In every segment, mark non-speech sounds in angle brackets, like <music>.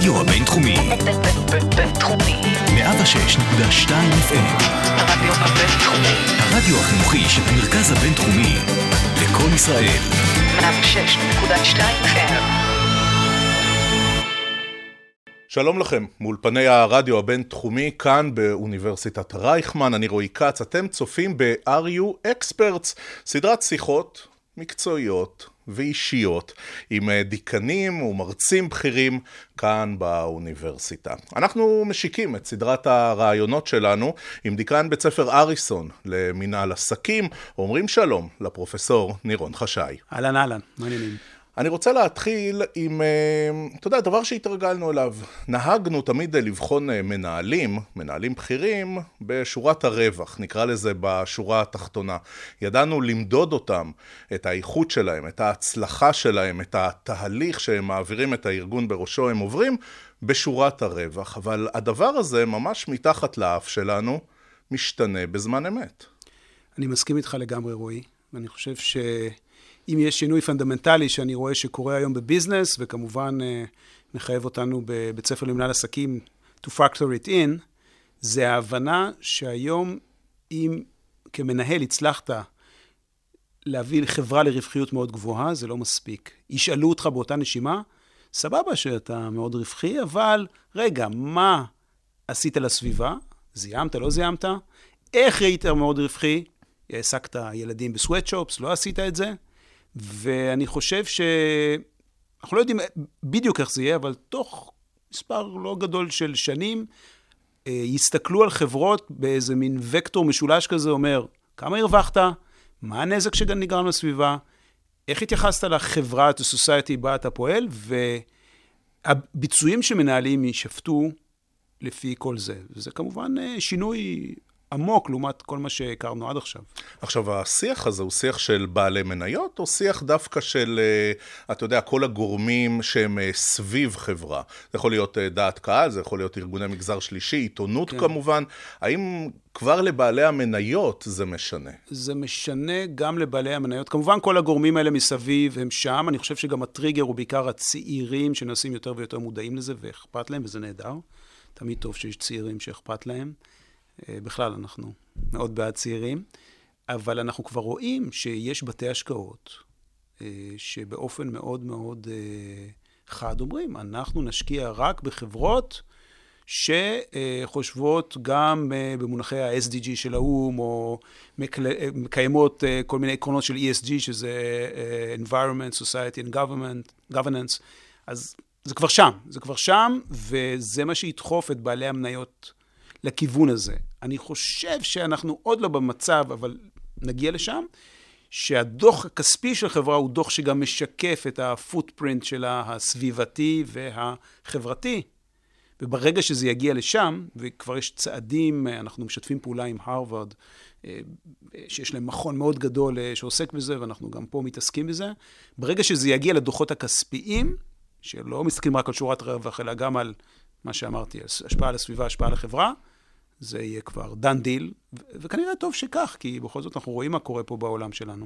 הרדיו הבינתחומי. בינתחומי. 106.2 FM. הרדיו הבינתחומי. הרדיו החינוכי של המרכז הבינתחומי. לקום ישראל. 106.2 FM. שלום לכם, מאולפני הרדיו הבינתחומי כאן באוניברסיטת רייכמן, אני רועי כץ, אתם צופים ב-RU Experts, סדרת שיחות מקצועיות ואישיות עם אה, דיקנים ומרצים בכירים כאן באוניברסיטה. אנחנו משיקים את סדרת הרעיונות שלנו עם דיקן בית ספר אריסון למנהל עסקים, אומרים שלום לפרופסור נירון חשאי. אהלן אהלן, מה העניינים? אני רוצה להתחיל עם, אה, אתה יודע, דבר שהתרגלנו אליו. נהגנו תמיד לבחון אה, מנהלים, מנהלים בכירים, בשורת הרווח, נקרא לזה בשורה התחתונה. ידענו למדוד אותם, את האיכות שלהם, את ההצלחה שלהם, את התהליך שהם מעבירים את הארגון שבראשו הם עומדים, בשורת הרווח. אבל הדבר הזה, ממש מתחת לאף שלנו, משתנה בזמן אמת. אני מסכים איתך לגמרי, רועי, ואני חושב ש... אם יש שינוי פונדמנטלי שאני רואה שקורה היום ב business, וכמובן אה, מחייב אותנו בבית ספר למנהל עסקים to factor it in, זה ההבנה שהיום אם כמנהל הצלחת להביא חברה לרווחיות מאוד גבוהה, זה לא מספיק. ישאלו אותך באותה נשימה, סבבה שאתה מאוד רווחי, אבל רגע, מה עשית לסביבה? זיהמת, לא זיהמת? איך ראית מאוד רווחי? העסקת ילדים בסוואטשופס, לא עשית את זה? ואני חושב ש... אנחנו לא יודעים בדיוק איך זה יהיה, אבל תוך מספר לא גדול של שנים, אה, יסתכלו על חברות באיזה מין וקטור משולש כזה, אומר, כמה הרווחת? מה הנזק שנגרם לסביבה? איך התייחסת לחברה, to society בה אתה פועל? והביצועים שמנהלים יישפטו לפי כל זה. וזה כמובן אה, שינוי עמוק לעומת כל מה שהכרנו עד עכשיו. עכשיו, השיח הזה הוא שיח של בעלי מניות, או שיח דווקא של, אה, אתה יודע, כל הגורמים שהם אה, סביב חברה? זה יכול להיות אה, דעת קהל, זה יכול להיות ארגוני מגזר שלישי, עיתונות כן. כמובן. האם כבר לבעלי המניות זה משנה? זה משנה גם לבעלי המניות. כמובן, כל הגורמים האלה מסביב הם שם. אני חושב שגם הטריגר הוא בעיקר הצעירים שנעשים יותר ויותר מודעים לזה ואכפת להם, וזה נהדר. תמיד טוב שיש צעירים שאכפת להם. אה, בכלל, אנחנו מאוד בעד צעירים, אבל אנחנו כבר רואים שיש בתי השקעות אה, שבאופן מאוד מאוד אה, חד אומרים, אנחנו נשקיע רק בחברות שחושבות גם במונחי ה-SDG של האו"ם, או מקיימות כל מיני עקרונות של ESG, שזה environment, society and government, governance. אז זה כבר שם, זה כבר שם, וזה מה שידחוף את בעלי המניות לכיוון הזה. אני חושב שאנחנו עוד לא במצב, אבל נגיע לשם, שהדוח הכספי של חברה הוא דוח שגם משקף את הפוטפרינט שלה הסביבתי והחברתי. וברגע שזה יגיע לשם, וכבר יש צעדים, אנחנו משתפים פעולה עם הרווארד, אה, שיש להם מכון מאוד גדול אה, שעוסק בזה, ואנחנו גם פה מתעסקים בזה, ברגע שזה יגיע לדוחות הכספיים, שלא מסתכלים רק על שורת רווח, אלא גם על מה שאמרתי, השפעה על הסביבה, השפעה על החברה, זה יהיה כבר done deal, וכנראה טוב שכך, כי בכל זאת אנחנו רואים מה קורה פה בעולם שלנו.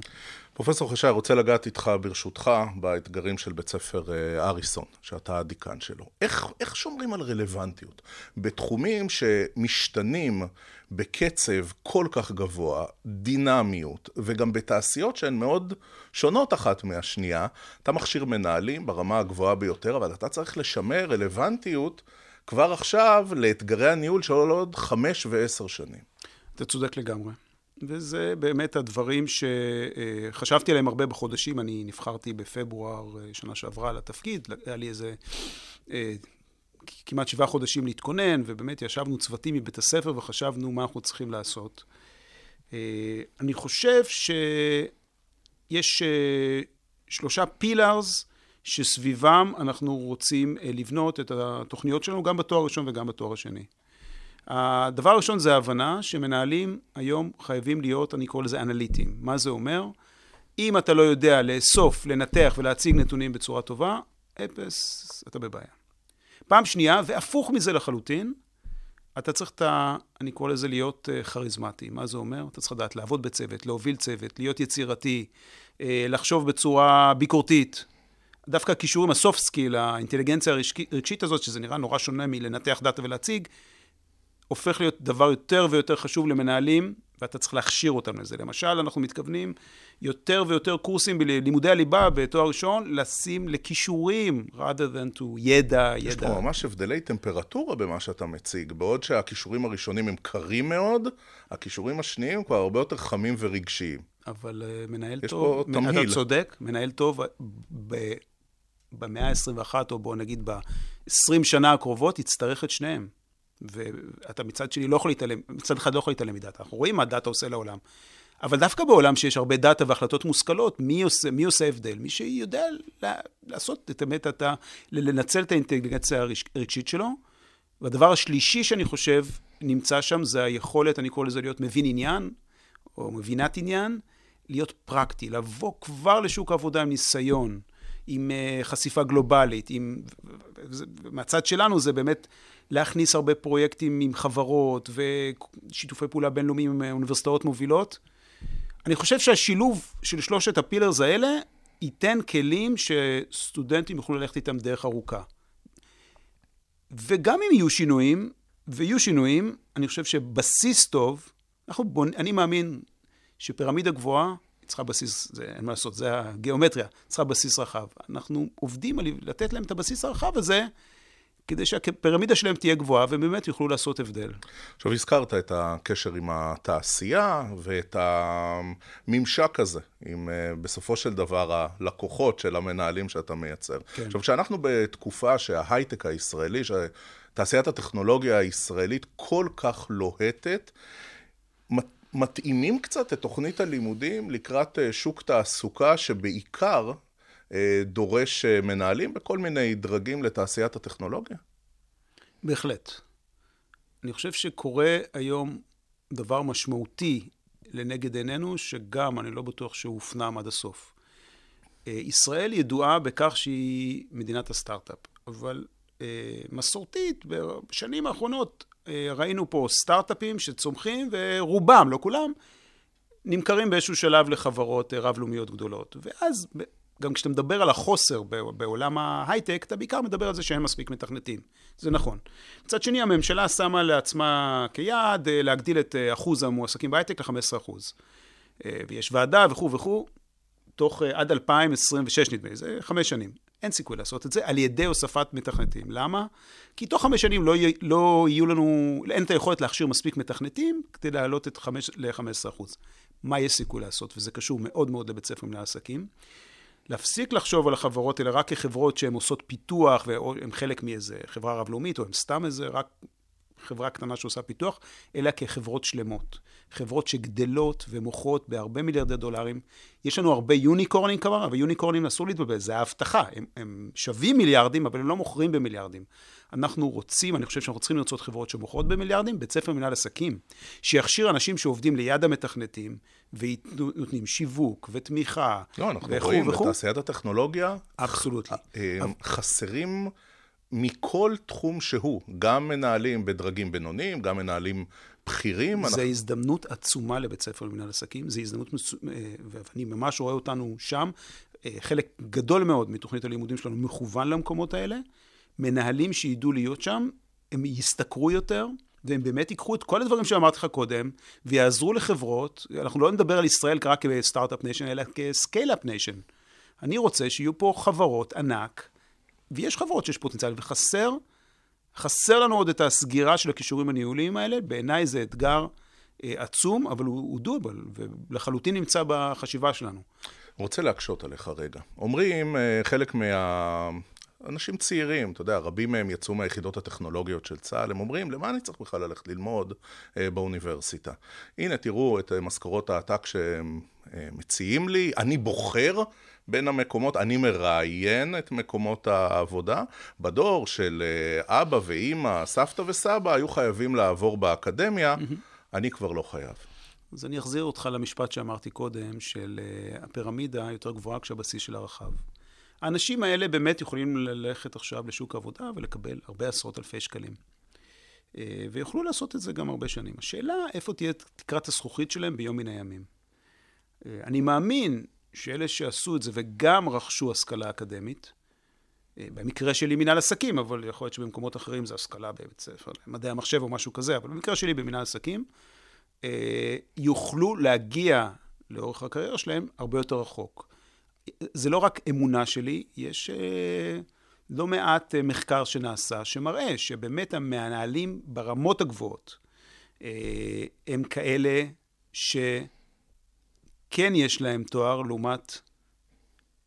פרופסור חשאי, רוצה לגעת איתך, ברשותך, באתגרים של בית ספר אה, אריסון, שאתה הדיקן שלו. איך, איך שומרים על רלוונטיות? בתחומים שמשתנים בקצב כל כך גבוה, דינמיות, וגם בתעשיות שהן מאוד שונות אחת מהשנייה, אתה מכשיר מנהלים ברמה הגבוהה ביותר, אבל אתה צריך לשמר רלוונטיות. כבר עכשיו לאתגרי הניהול של עוד חמש ועשר שנים. אתה צודק לגמרי. וזה באמת הדברים שחשבתי עליהם הרבה בחודשים. אני נבחרתי בפברואר אה, שנה שעברה לתפקיד, היה לי איזה אה, כמעט שבעה חודשים להתכונן, ובאמת ישבנו צוותים מבית הספר וחשבנו מה אנחנו צריכים לעשות. אה, אני חושב שיש שלושה פילארס שסביבם אנחנו רוצים אה, לבנות את התוכניות שלנו, גם בתואר הראשון וגם בתואר השני. הדבר הראשון זה ההבנה שמנהלים היום חייבים להיות, אני קורא לזה אנליטיים. מה זה אומר? אם אתה לא יודע לאסוף, לנתח ולהציג נתונים בצורה טובה, אפס, אתה בבעיה. פעם שנייה, והפוך מזה לחלוטין, אתה צריך את ה... אני קורא לזה להיות אה, כריזמטי. מה זה אומר? אתה צריך לדעת לעבוד בצוות, להוביל צוות, להיות יצירתי, אה, לחשוב בצורה ביקורתית, דווקא הכישורים, ה soft skill, האינטליגנציה הרגשית הזאת, שזה נראה נורא שונה מלנתח דאטה ולהציג, הופך להיות דבר יותר ויותר חשוב למנהלים, ואתה צריך להכשיר אותם לזה. למשל, אנחנו מתכוונים יותר ויותר קורסים בלימודי הליבה בתואר ראשון, לשים לכישורים, rather than to ידע, יש ידע. פה ממש הבדלי טמפרטורה במה שאתה מציג. בעוד שהכישורים הראשונים הם קרים מאוד, הכישורים השניים כבר הרבה יותר חמים ורגשיים. אבל אה, מנהל יש טוב, פה תמהיל. אתה צודק, מנהל טוב ב, במאה ה-21, או בוא נגיד ב-20 שנה הקרובות, יצטרך את שניהם. ואתה מצד שני לא יכול להתעלם, מצד אחד לא יכול להתעלם מדאטה. אנחנו רואים מה דאטה עושה לעולם. אבל דווקא בעולם שיש הרבה דאטה והחלטות מושכלות, מי עושה, מי עושה הבדל? מי שיודע לעשות את האמת, אתה, לנצל את האינטליגנציה הרגשית שלו. והדבר השלישי שאני חושב נמצא שם, זה היכולת, אני קורא לזה להיות מבין עניין, או מבינת עניין, להיות פרקטי, לבוא כבר לשוק העבודה עם ניסיון, עם uh, חשיפה גלובלית, עם... מהצד שלנו זה באמת להכניס הרבה פרויקטים עם חברות ושיתופי פעולה בינלאומיים עם אוניברסיטאות מובילות. אני חושב שהשילוב של שלושת הפילרס האלה ייתן כלים שסטודנטים יוכלו ללכת איתם דרך ארוכה. וגם אם יהיו שינויים, ויהיו שינויים, אני חושב שבסיס טוב, אנחנו בונ... אני מאמין שפירמידה גבוהה צריכה בסיס, זה, אין מה לעשות, זה הגיאומטריה, צריכה בסיס רחב. אנחנו עובדים על לתת להם את הבסיס הרחב הזה, כדי שהפירמידה שלהם תהיה גבוהה, והם באמת יוכלו לעשות הבדל. עכשיו, הזכרת את הקשר עם התעשייה ואת הממשק הזה, עם אה, בסופו של דבר הלקוחות של המנהלים שאתה מייצר. כן. עכשיו, כשאנחנו בתקופה שההייטק הישראלי, שתעשיית הטכנולוגיה הישראלית כל כך לוהטת, מתאימים קצת את תוכנית הלימודים לקראת אה, שוק תעסוקה שבעיקר אה, דורש אה, מנהלים בכל מיני דרגים לתעשיית הטכנולוגיה? בהחלט. אני חושב שקורה היום דבר משמעותי לנגד עינינו, שגם אני לא בטוח שהוא הופנם עד הסוף. ישראל ידועה בכך שהיא מדינת הסטארט-אפ, אבל מסורתית, בשנים האחרונות ראינו פה סטארט-אפים שצומחים, ורובם, לא כולם, נמכרים באיזשהו שלב לחברות אה, רב-לאומיות גדולות. ואז, גם כשאתה מדבר על החוסר בעולם ההייטק, אתה בעיקר מדבר על זה שאין מספיק מתכנתים. זה נכון. מצד שני, הממשלה שמה לעצמה כיעד אה, להגדיל את אחוז המועסקים בהייטק ל-15%. ויש ועדה וכו' וכו', תוך עד 2026 נדמה לי, זה חמש שנים. אין סיכוי לעשות את זה על ידי הוספת מתכנתים. למה? כי תוך חמש שנים לא, לא יהיו לנו, אין את היכולת להכשיר מספיק מתכנתים כדי להעלות את חמש, ל-15%. מה יש סיכוי לעשות? וזה קשור מאוד מאוד לבית ספר מנהל עסקים. להפסיק לחשוב על החברות האלה רק כחברות שהן עושות פיתוח והן חלק מאיזה חברה רב-לאומית, או הן סתם איזה רק חברה קטנה שעושה פיתוח, אלא כחברות שלמות. חברות שגדלות ומוכרות בהרבה מיליארדי דולרים. יש לנו הרבה יוניקורנים כבר, אבל יוניקורנים אסור להתבלבל, זה ההבטחה. הם, הם שווים מיליארדים, אבל הם לא מוכרים במיליארדים. אנחנו רוצים, אני חושב שאנחנו צריכים לרצות חברות שמוכרות במיליארדים, בית ספר מנהל עסקים, שיכשיר אנשים שעובדים ליד המתכנתים, ונותנים שיווק ותמיכה, לא, אנחנו וכו, רואים וכו. בתעשיית הטכנולוגיה, אבסולוטלי. אה, חסרים מכל תחום שהוא, גם מנהלים בדרגים בינוניים, גם מנהלים בכירים. זו אנחנו... הזדמנות עצומה לבית ספר למנהל עסקים, זו הזדמנות. אה, ואני ממש רואה אותנו שם. אה, חלק גדול מאוד מתוכנית הלימודים שלנו מכוון למקומות האלה. מנהלים שידעו להיות שם, הם ישתכרו יותר, והם באמת ייקחו את כל הדברים שאמרתי לך קודם, ויעזרו לחברות, אנחנו לא נדבר על ישראל רק כ start-up nation, אלא כ scale-up nation. אני רוצה שיהיו פה חברות ענק, ויש חברות שיש פוטנציאל, וחסר, חסר לנו עוד את הסגירה של הכישורים הניהוליים האלה. בעיניי זה אתגר אה, עצום, אבל הוא, הוא doable, ולחלוטין נמצא בחשיבה שלנו. רוצה להקשות עליך רגע. אומרים אה, חלק מה... אנשים צעירים, אתה יודע, רבים מהם יצאו מהיחידות הטכנולוגיות של צה"ל, הם אומרים, למה אני צריך בכלל ללכת ללמוד אה, באוניברסיטה? הנה, תראו את אה, משכורות העתק שהם אה, מציעים לי, אני בוחר בין המקומות, אני מראיין את מקומות העבודה. בדור של אה, אבא ואימא, סבתא וסבא, היו חייבים לעבור באקדמיה. אני כבר לא חייב. אז אני אחזיר אותך למשפט שאמרתי קודם, של אה, הפירמידה יותר גבוהה כשהבסיס שלה רחב. האנשים האלה באמת יכולים ללכת עכשיו לשוק העבודה ולקבל הרבה עשרות אלפי שקלים. אה, ויוכלו לעשות את זה גם הרבה שנים. השאלה, איפה תהיה תקרת הזכוכית שלהם ביום מן הימים. אני מאמין שאלה שעשו את זה וגם רכשו השכלה אקדמית, אה, במקרה שלי מנהל עסקים, אבל יכול להיות שבמקומות אחרים זה השכלה בבית ספר, מדעי המחשב או משהו כזה, אבל במקרה שלי במנהל עסקים, אה, יוכלו להגיע לאורך הקריירה שלהם הרבה יותר רחוק. זה לא רק אמונה שלי, יש אה, לא מעט מחקר שנעשה שמראה שבאמת המנהלים ברמות הגבוהות הם כאלה שכן יש להם תואר לעומת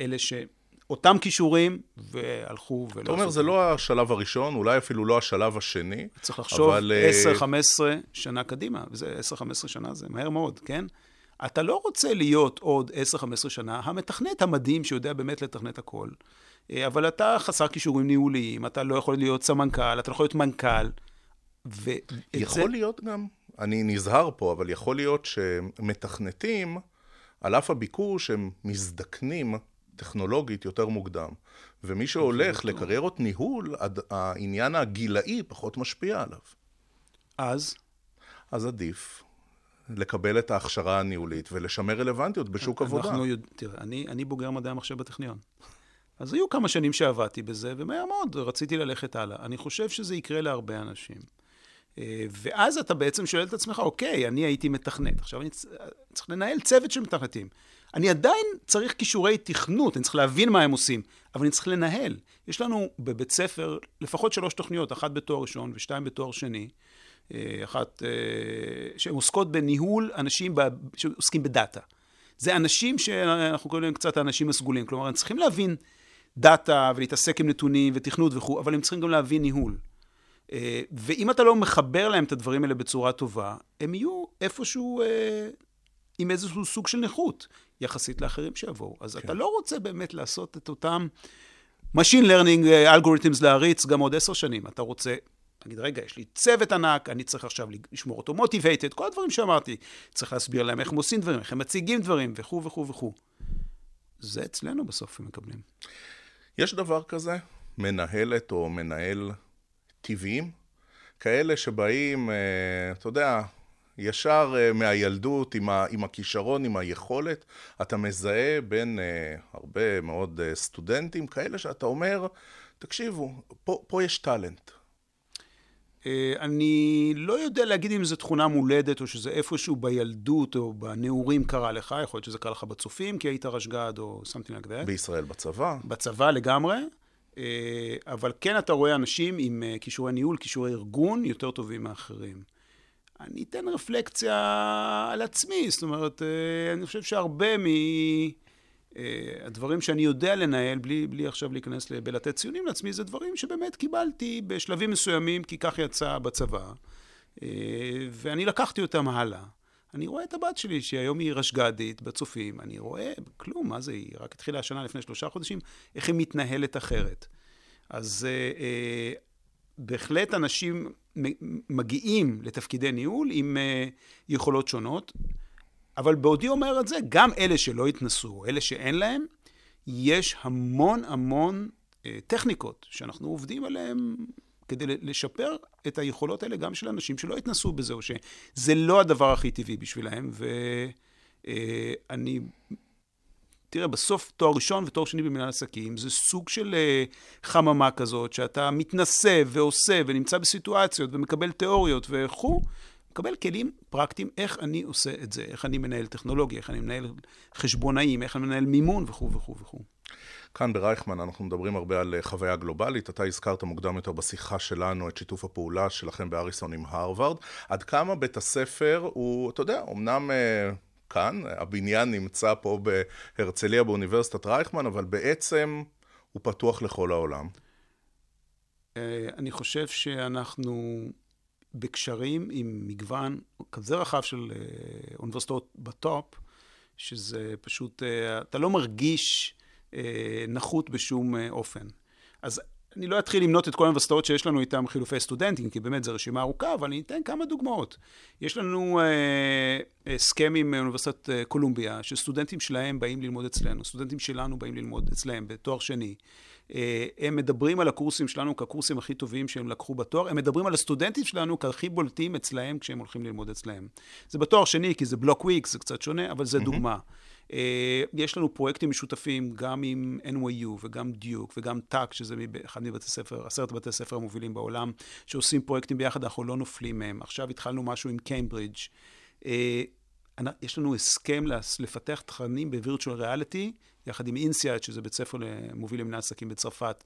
אלה ש... אותם כישורים, והלכו ולא... אתה אומר, זה לא השלב הראשון, אולי אפילו לא השלב השני. צריך לחשוב אבל, אה, 10-15 שנה קדימה, וזה 10-15 שנה זה מהר מאוד, כן? אתה לא רוצה להיות עוד 10-15 שנה המתכנת המדהים שיודע באמת לתכנת הכל, אה, אבל אתה חסר כישורים ניהוליים, אתה לא יכול להיות סמנכ"ל, אתה לא יכול להיות מנכ"ל, ואת יכול זה... להיות גם, אני נזהר פה, אבל יכול להיות שמתכנתים, על אף הביקוש, הם מזדקנים טכנולוגית יותר מוקדם. ומי שהולך לקריירות ניהול, העניין הגילאי פחות משפיע עליו. אז, אז עדיף לקבל את ההכשרה הניהולית ולשמר רלוונטיות בשוק עבודה. אנחנו יודע... תראה, אני, אני בוגר מדעי המחשב בטכניון. אז היו כמה שנים שעבדתי בזה, ומהר מאוד רציתי ללכת הלאה. אני חושב שזה יקרה להרבה אנשים. אה, ואז אתה בעצם שואל את עצמך, אוקיי, אני הייתי מתכנת, עכשיו אני צריך לנהל צוות של מתכנתים. אני עדיין צריך כישורי תכנות, אני צריך להבין מה הם עושים, אבל אני צריך לנהל. יש לנו בבית ספר לפחות שלוש תוכניות, אחת בתואר ראשון ושתיים בתואר שני, אחת אה, שהן עוסקות בניהול אנשים שעוסקים בדאטה. זה אנשים שאנחנו קוראים להם קצת האנשים הסגולים, כלומר, הם צריכים להבין דאטה ולהתעסק עם נתונים ותכנות וכו', אבל הם צריכים גם להבין ניהול. אה, ואם אתה לא מחבר להם את הדברים האלה בצורה טובה, הם יהיו איפשהו אה, עם איזשהו סוג של נכות, יחסית לאחרים שיבואו. אז כן. אתה לא רוצה באמת לעשות את אותם Machine Learning אלגוריתמס להריץ גם עוד עשר שנים. אתה רוצה, תגיד, רגע, יש לי צוות ענק, אני צריך עכשיו לשמור אותו מוטיבייטד, כל הדברים שאמרתי. צריך להסביר להם איך הם עושים דברים, איך הם מציגים דברים, וכו' וכו' וכו'. זה אצלנו בסוף הם מקבלים. יש דבר כזה, מנהלת או מנהל טבעיים, כאלה שבאים, אה, אתה יודע, ישר אה, מהילדות, עם, ה, עם הכישרון, עם היכולת, אתה מזהה בין אה, הרבה מאוד אה, סטודנטים, כאלה שאתה אומר, תקשיבו, פה, פה יש טאלנט. אה, אני לא יודע להגיד אם זו תכונה מולדת, או שזה איפשהו בילדות או בנעורים קרה לך, יכול להיות שזה קרה לך בצופים, כי היית רשג"ד או something like that. בישראל בצבא. בצבא לגמרי, אה, אבל כן אתה רואה אנשים עם אה, כישורי ניהול, כישורי ארגון, יותר טובים מאחרים. אני אתן רפלקציה על עצמי, זאת אומרת, אני חושב שהרבה מהדברים שאני יודע לנהל, בלי, בלי עכשיו להיכנס בלתת ציונים לעצמי, זה דברים שבאמת קיבלתי בשלבים מסוימים, כי כך יצא בצבא, אה, ואני לקחתי אותם הלאה. אני רואה את הבת שלי, שהיום היא רשג"דית בצופים, אני רואה, כלום, מה זה, היא רק התחילה השנה לפני שלושה חודשים, איך היא מתנהלת אחרת. אז אה, אה, בהחלט אנשים מגיעים לתפקידי ניהול עם אה, יכולות שונות, אבל בעודי אומר את זה, גם אלה שלא התנסו, אלה שאין להם, יש המון המון אה, טכניקות שאנחנו עובדים עליהן כדי לשפר את היכולות האלה גם של אנשים שלא התנסו בזה, או שזה לא הדבר הכי טבעי בשבילהם, ואני... תראה, בסוף תואר ראשון ותואר שני במנהל עסקים זה סוג של uh, חממה כזאת, שאתה מתנסה ועושה ונמצא בסיטואציות ומקבל תיאוריות וכו', מקבל כלים פרקטיים איך אני עושה את זה, איך אני מנהל טכנולוגיה, איך אני מנהל חשבונאים, איך אני מנהל מימון וכו' וכו' וכו'. כאן ברייכמן אנחנו מדברים הרבה על אה, חוויה גלובלית. אתה הזכרת מוקדם יותר בשיחה שלנו את שיתוף הפעולה שלכם באריסון עם הרווארד. עד כמה בית הספר הוא, אתה יודע, אמנם אה, כאן, הבניין נמצא פה בהרצליה באוניברסיטת רייכמן, אבל בעצם הוא פתוח לכל העולם. אה, אני חושב שאנחנו בקשרים עם מגוון כזה רחב של אה, אוניברסיטאות בטופ, שזה פשוט, אה, אתה לא מרגיש אה, נחות בשום אופן. אז אני לא אתחיל למנות את כל האוניברסיטאות שיש לנו איתם חילופי סטודנטים, כי באמת זו רשימה ארוכה, אבל אני אתן כמה דוגמאות. יש לנו הסכם עם אוניברסיטת קולומביה, שסטודנטים שלהם באים ללמוד אצלנו, סטודנטים שלנו באים ללמוד אצלהם בתואר שני. אה, הם מדברים על הקורסים שלנו כקורסים הכי טובים שהם לקחו בתואר, הם מדברים על הסטודנטים שלנו כהכי בולטים אצלהם כשהם הולכים ללמוד אצלהם. זה בתואר שני, כי זה block weeks, זה קצת שונה, אבל זה דוגמה. אה, יש לנו פרויקטים משותפים גם עם NYU וגם דיוק וגם טאק, שזה אחד מבתי ספר, עשרת בתי הספר המובילים בעולם, שעושים פרויקטים ביחד, אנחנו לא נופלים מהם. עכשיו התחלנו משהו עם קיימברידג'. אה, יש לנו הסכם לפתח תכנים ב-virtual reality, יחד עם INSEAD, שזה בית ספר מוביל למנהל עסקים בצרפת.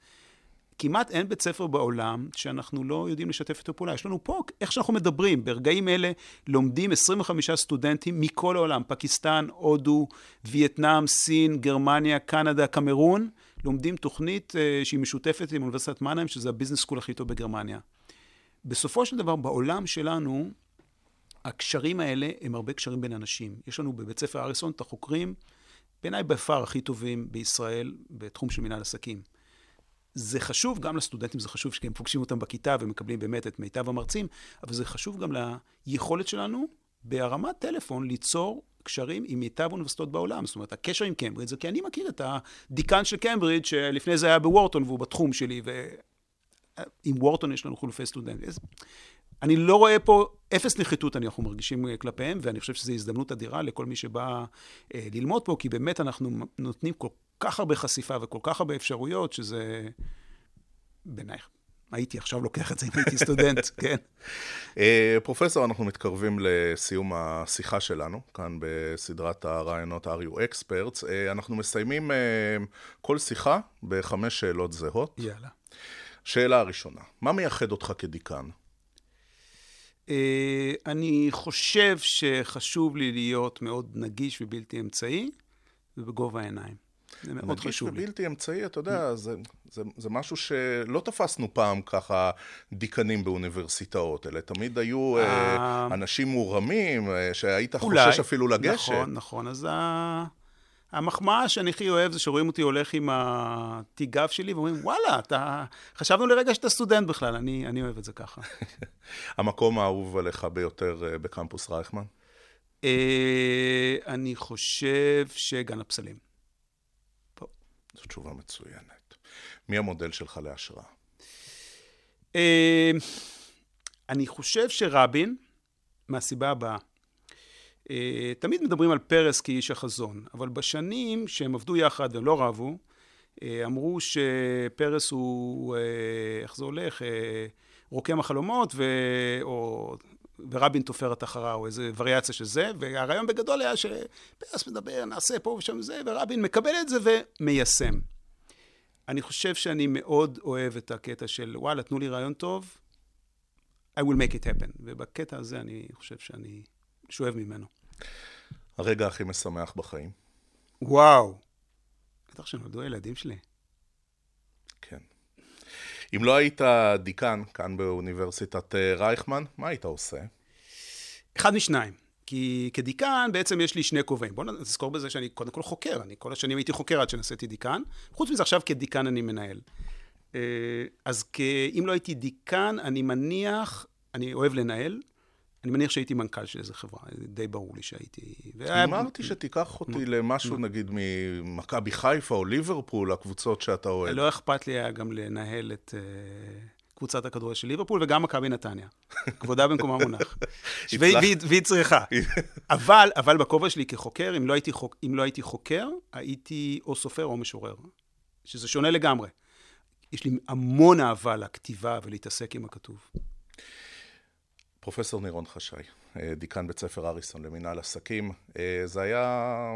כמעט אין בית ספר בעולם שאנחנו לא יודעים לשתף איתו פעולה. יש לנו פה, איך שאנחנו מדברים, ברגעים אלה לומדים 25 סטודנטים מכל העולם, פקיסטן, הודו, וייטנאם, סין, גרמניה, קנדה, קמרון, לומדים תוכנית אה, שהיא משותפת עם אוניברסיטת מנהיים, שזה ה business school הכי טוב בגרמניה. בסופו של דבר, בעולם שלנו, הקשרים האלה הם הרבה קשרים בין אנשים. יש לנו בבית ספר אריסון את החוקרים, בעיניי by far הכי טובים בישראל בתחום של מנהל עסקים. זה חשוב גם לסטודנטים, זה חשוב שהם פוגשים אותם בכיתה ומקבלים באמת את מיטב המרצים, אבל זה חשוב גם ליכולת שלנו בהרמת טלפון ליצור קשרים עם מיטב האוניברסיטאות בעולם. זאת אומרת, הקשר עם קיימברידג' זה כי אני מכיר את הדיקן של קיימברידג' שלפני זה היה בוורטון והוא בתחום שלי, ועם וורטון יש לנו חילופי סטודנטים. אני לא רואה פה אפס נחיתות, אנחנו מרגישים אה, כלפיהם, ואני חושב שזו הזדמנות אדירה לכל מי שבא אה, ללמוד פה, כי באמת אנחנו נותנים כל כך הרבה חשיפה וכל כך הרבה אפשרויות, שזה בעיניי הייתי עכשיו לוקח את זה אם הייתי סטודנט, <laughs> כן. אה, פרופסור, אנחנו מתקרבים לסיום השיחה שלנו, כאן בסדרת הרעיונות are you experts. אנחנו מסיימים כל שיחה בחמש שאלות זהות. יאללה. שאלה הראשונה, מה מייחד אותך כדיקן? אה, אני חושב שחשוב לי להיות מאוד נגיש ובלתי אמצעי, ובגובה העיניים. זה מאוד חשוב לי. נגיש ובלתי אמצעי, אתה יודע, זה, זה, זה משהו שלא תפסנו פעם ככה דיקנים באוניברסיטאות, אלה תמיד היו אה אנשים מורמים, שהיית אולי, חושש אפילו לגשת. נכון, נכון. אז ה... המחמאה שאני הכי אוהב זה שרואים אותי הולך עם התיגב שלי ואומרים, וואלה, אתה... חשבנו לרגע שאתה סטודנט בכלל, אני, אני אוהב את זה ככה. <laughs> המקום האהוב עליך ביותר אה, בקמפוס רייכמן? אה, אני חושב שגן הפסלים. פה. זו תשובה מצוינת. מי המודל שלך להשראה? אה, אני חושב שרבין, מהסיבה הבאה, אה, תמיד מדברים על פרס כאיש החזון, אבל בשנים שהם עבדו יחד והם לא רבו, אה, אמרו שפרס הוא, אה, איך זה הולך, רוקם החלומות, ו... או... ורבין תופרת אחריו, או איזה וריאציה של זה, והרעיון בגדול היה שפרס מדבר, נעשה פה ושם זה, ורבין מקבל את זה ומיישם. אני חושב שאני מאוד אוהב את הקטע של, וואלה, תנו לי רעיון טוב, I will make it happen. ובקטע הזה אני חושב שאני שואב ממנו. הרגע הכי משמח בחיים? וואו. בטח שנולדו הילדים שלי. כן. אם לא היית דיקן כאן באוניברסיטת אה, רייכמן, מה היית עושה? אחד משניים. כי כדיקן בעצם יש לי שני כובעים. בואו נזכור בזה שאני קודם כל חוקר. אני כל השנים הייתי חוקר עד שנעשיתי דיקן. חוץ מזה עכשיו כדיקן אני מנהל. אה, אז אם לא הייתי דיקן, אני מניח, אני אוהב לנהל, אני מניח שהייתי מנכ"ל של איזה חברה, די ברור לי שהייתי... אמרתי שתיקח אותי למשהו, נגיד, ממכבי חיפה או ליברפול, הקבוצות שאתה אוהב. לא אכפת לי היה גם לנהל את אה, קבוצת הכדורגל של ליברפול וגם מכבי נתניה. <laughs> כבודה במקומה מונח. והיא צריכה. <laughs> אבל, אבל בכובע שלי כחוקר, אם לא, הייתי חוק, אם לא הייתי חוקר, הייתי או סופר או משורר. שזה שונה לגמרי. יש לי המון אהבה לכתיבה ולהתעסק עם הכתוב. פרופסור נירון חשאי, אה, דיקן בית ספר אריסון למנהל עסקים. אה, זה היה,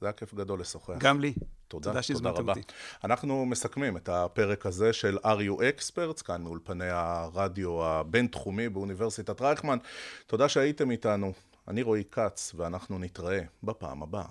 זה היה כיף גדול לשוחח. גם לי. תודה, תודה, תודה רבה. אותי. אנחנו מסכמים את הפרק הזה של you experts, כאן מאולפני הרדיו הבינתחומי באוניברסיטת רייכמן. תודה שהייתם איתנו. אני רועי כץ, ואנחנו נתראה בפעם הבאה.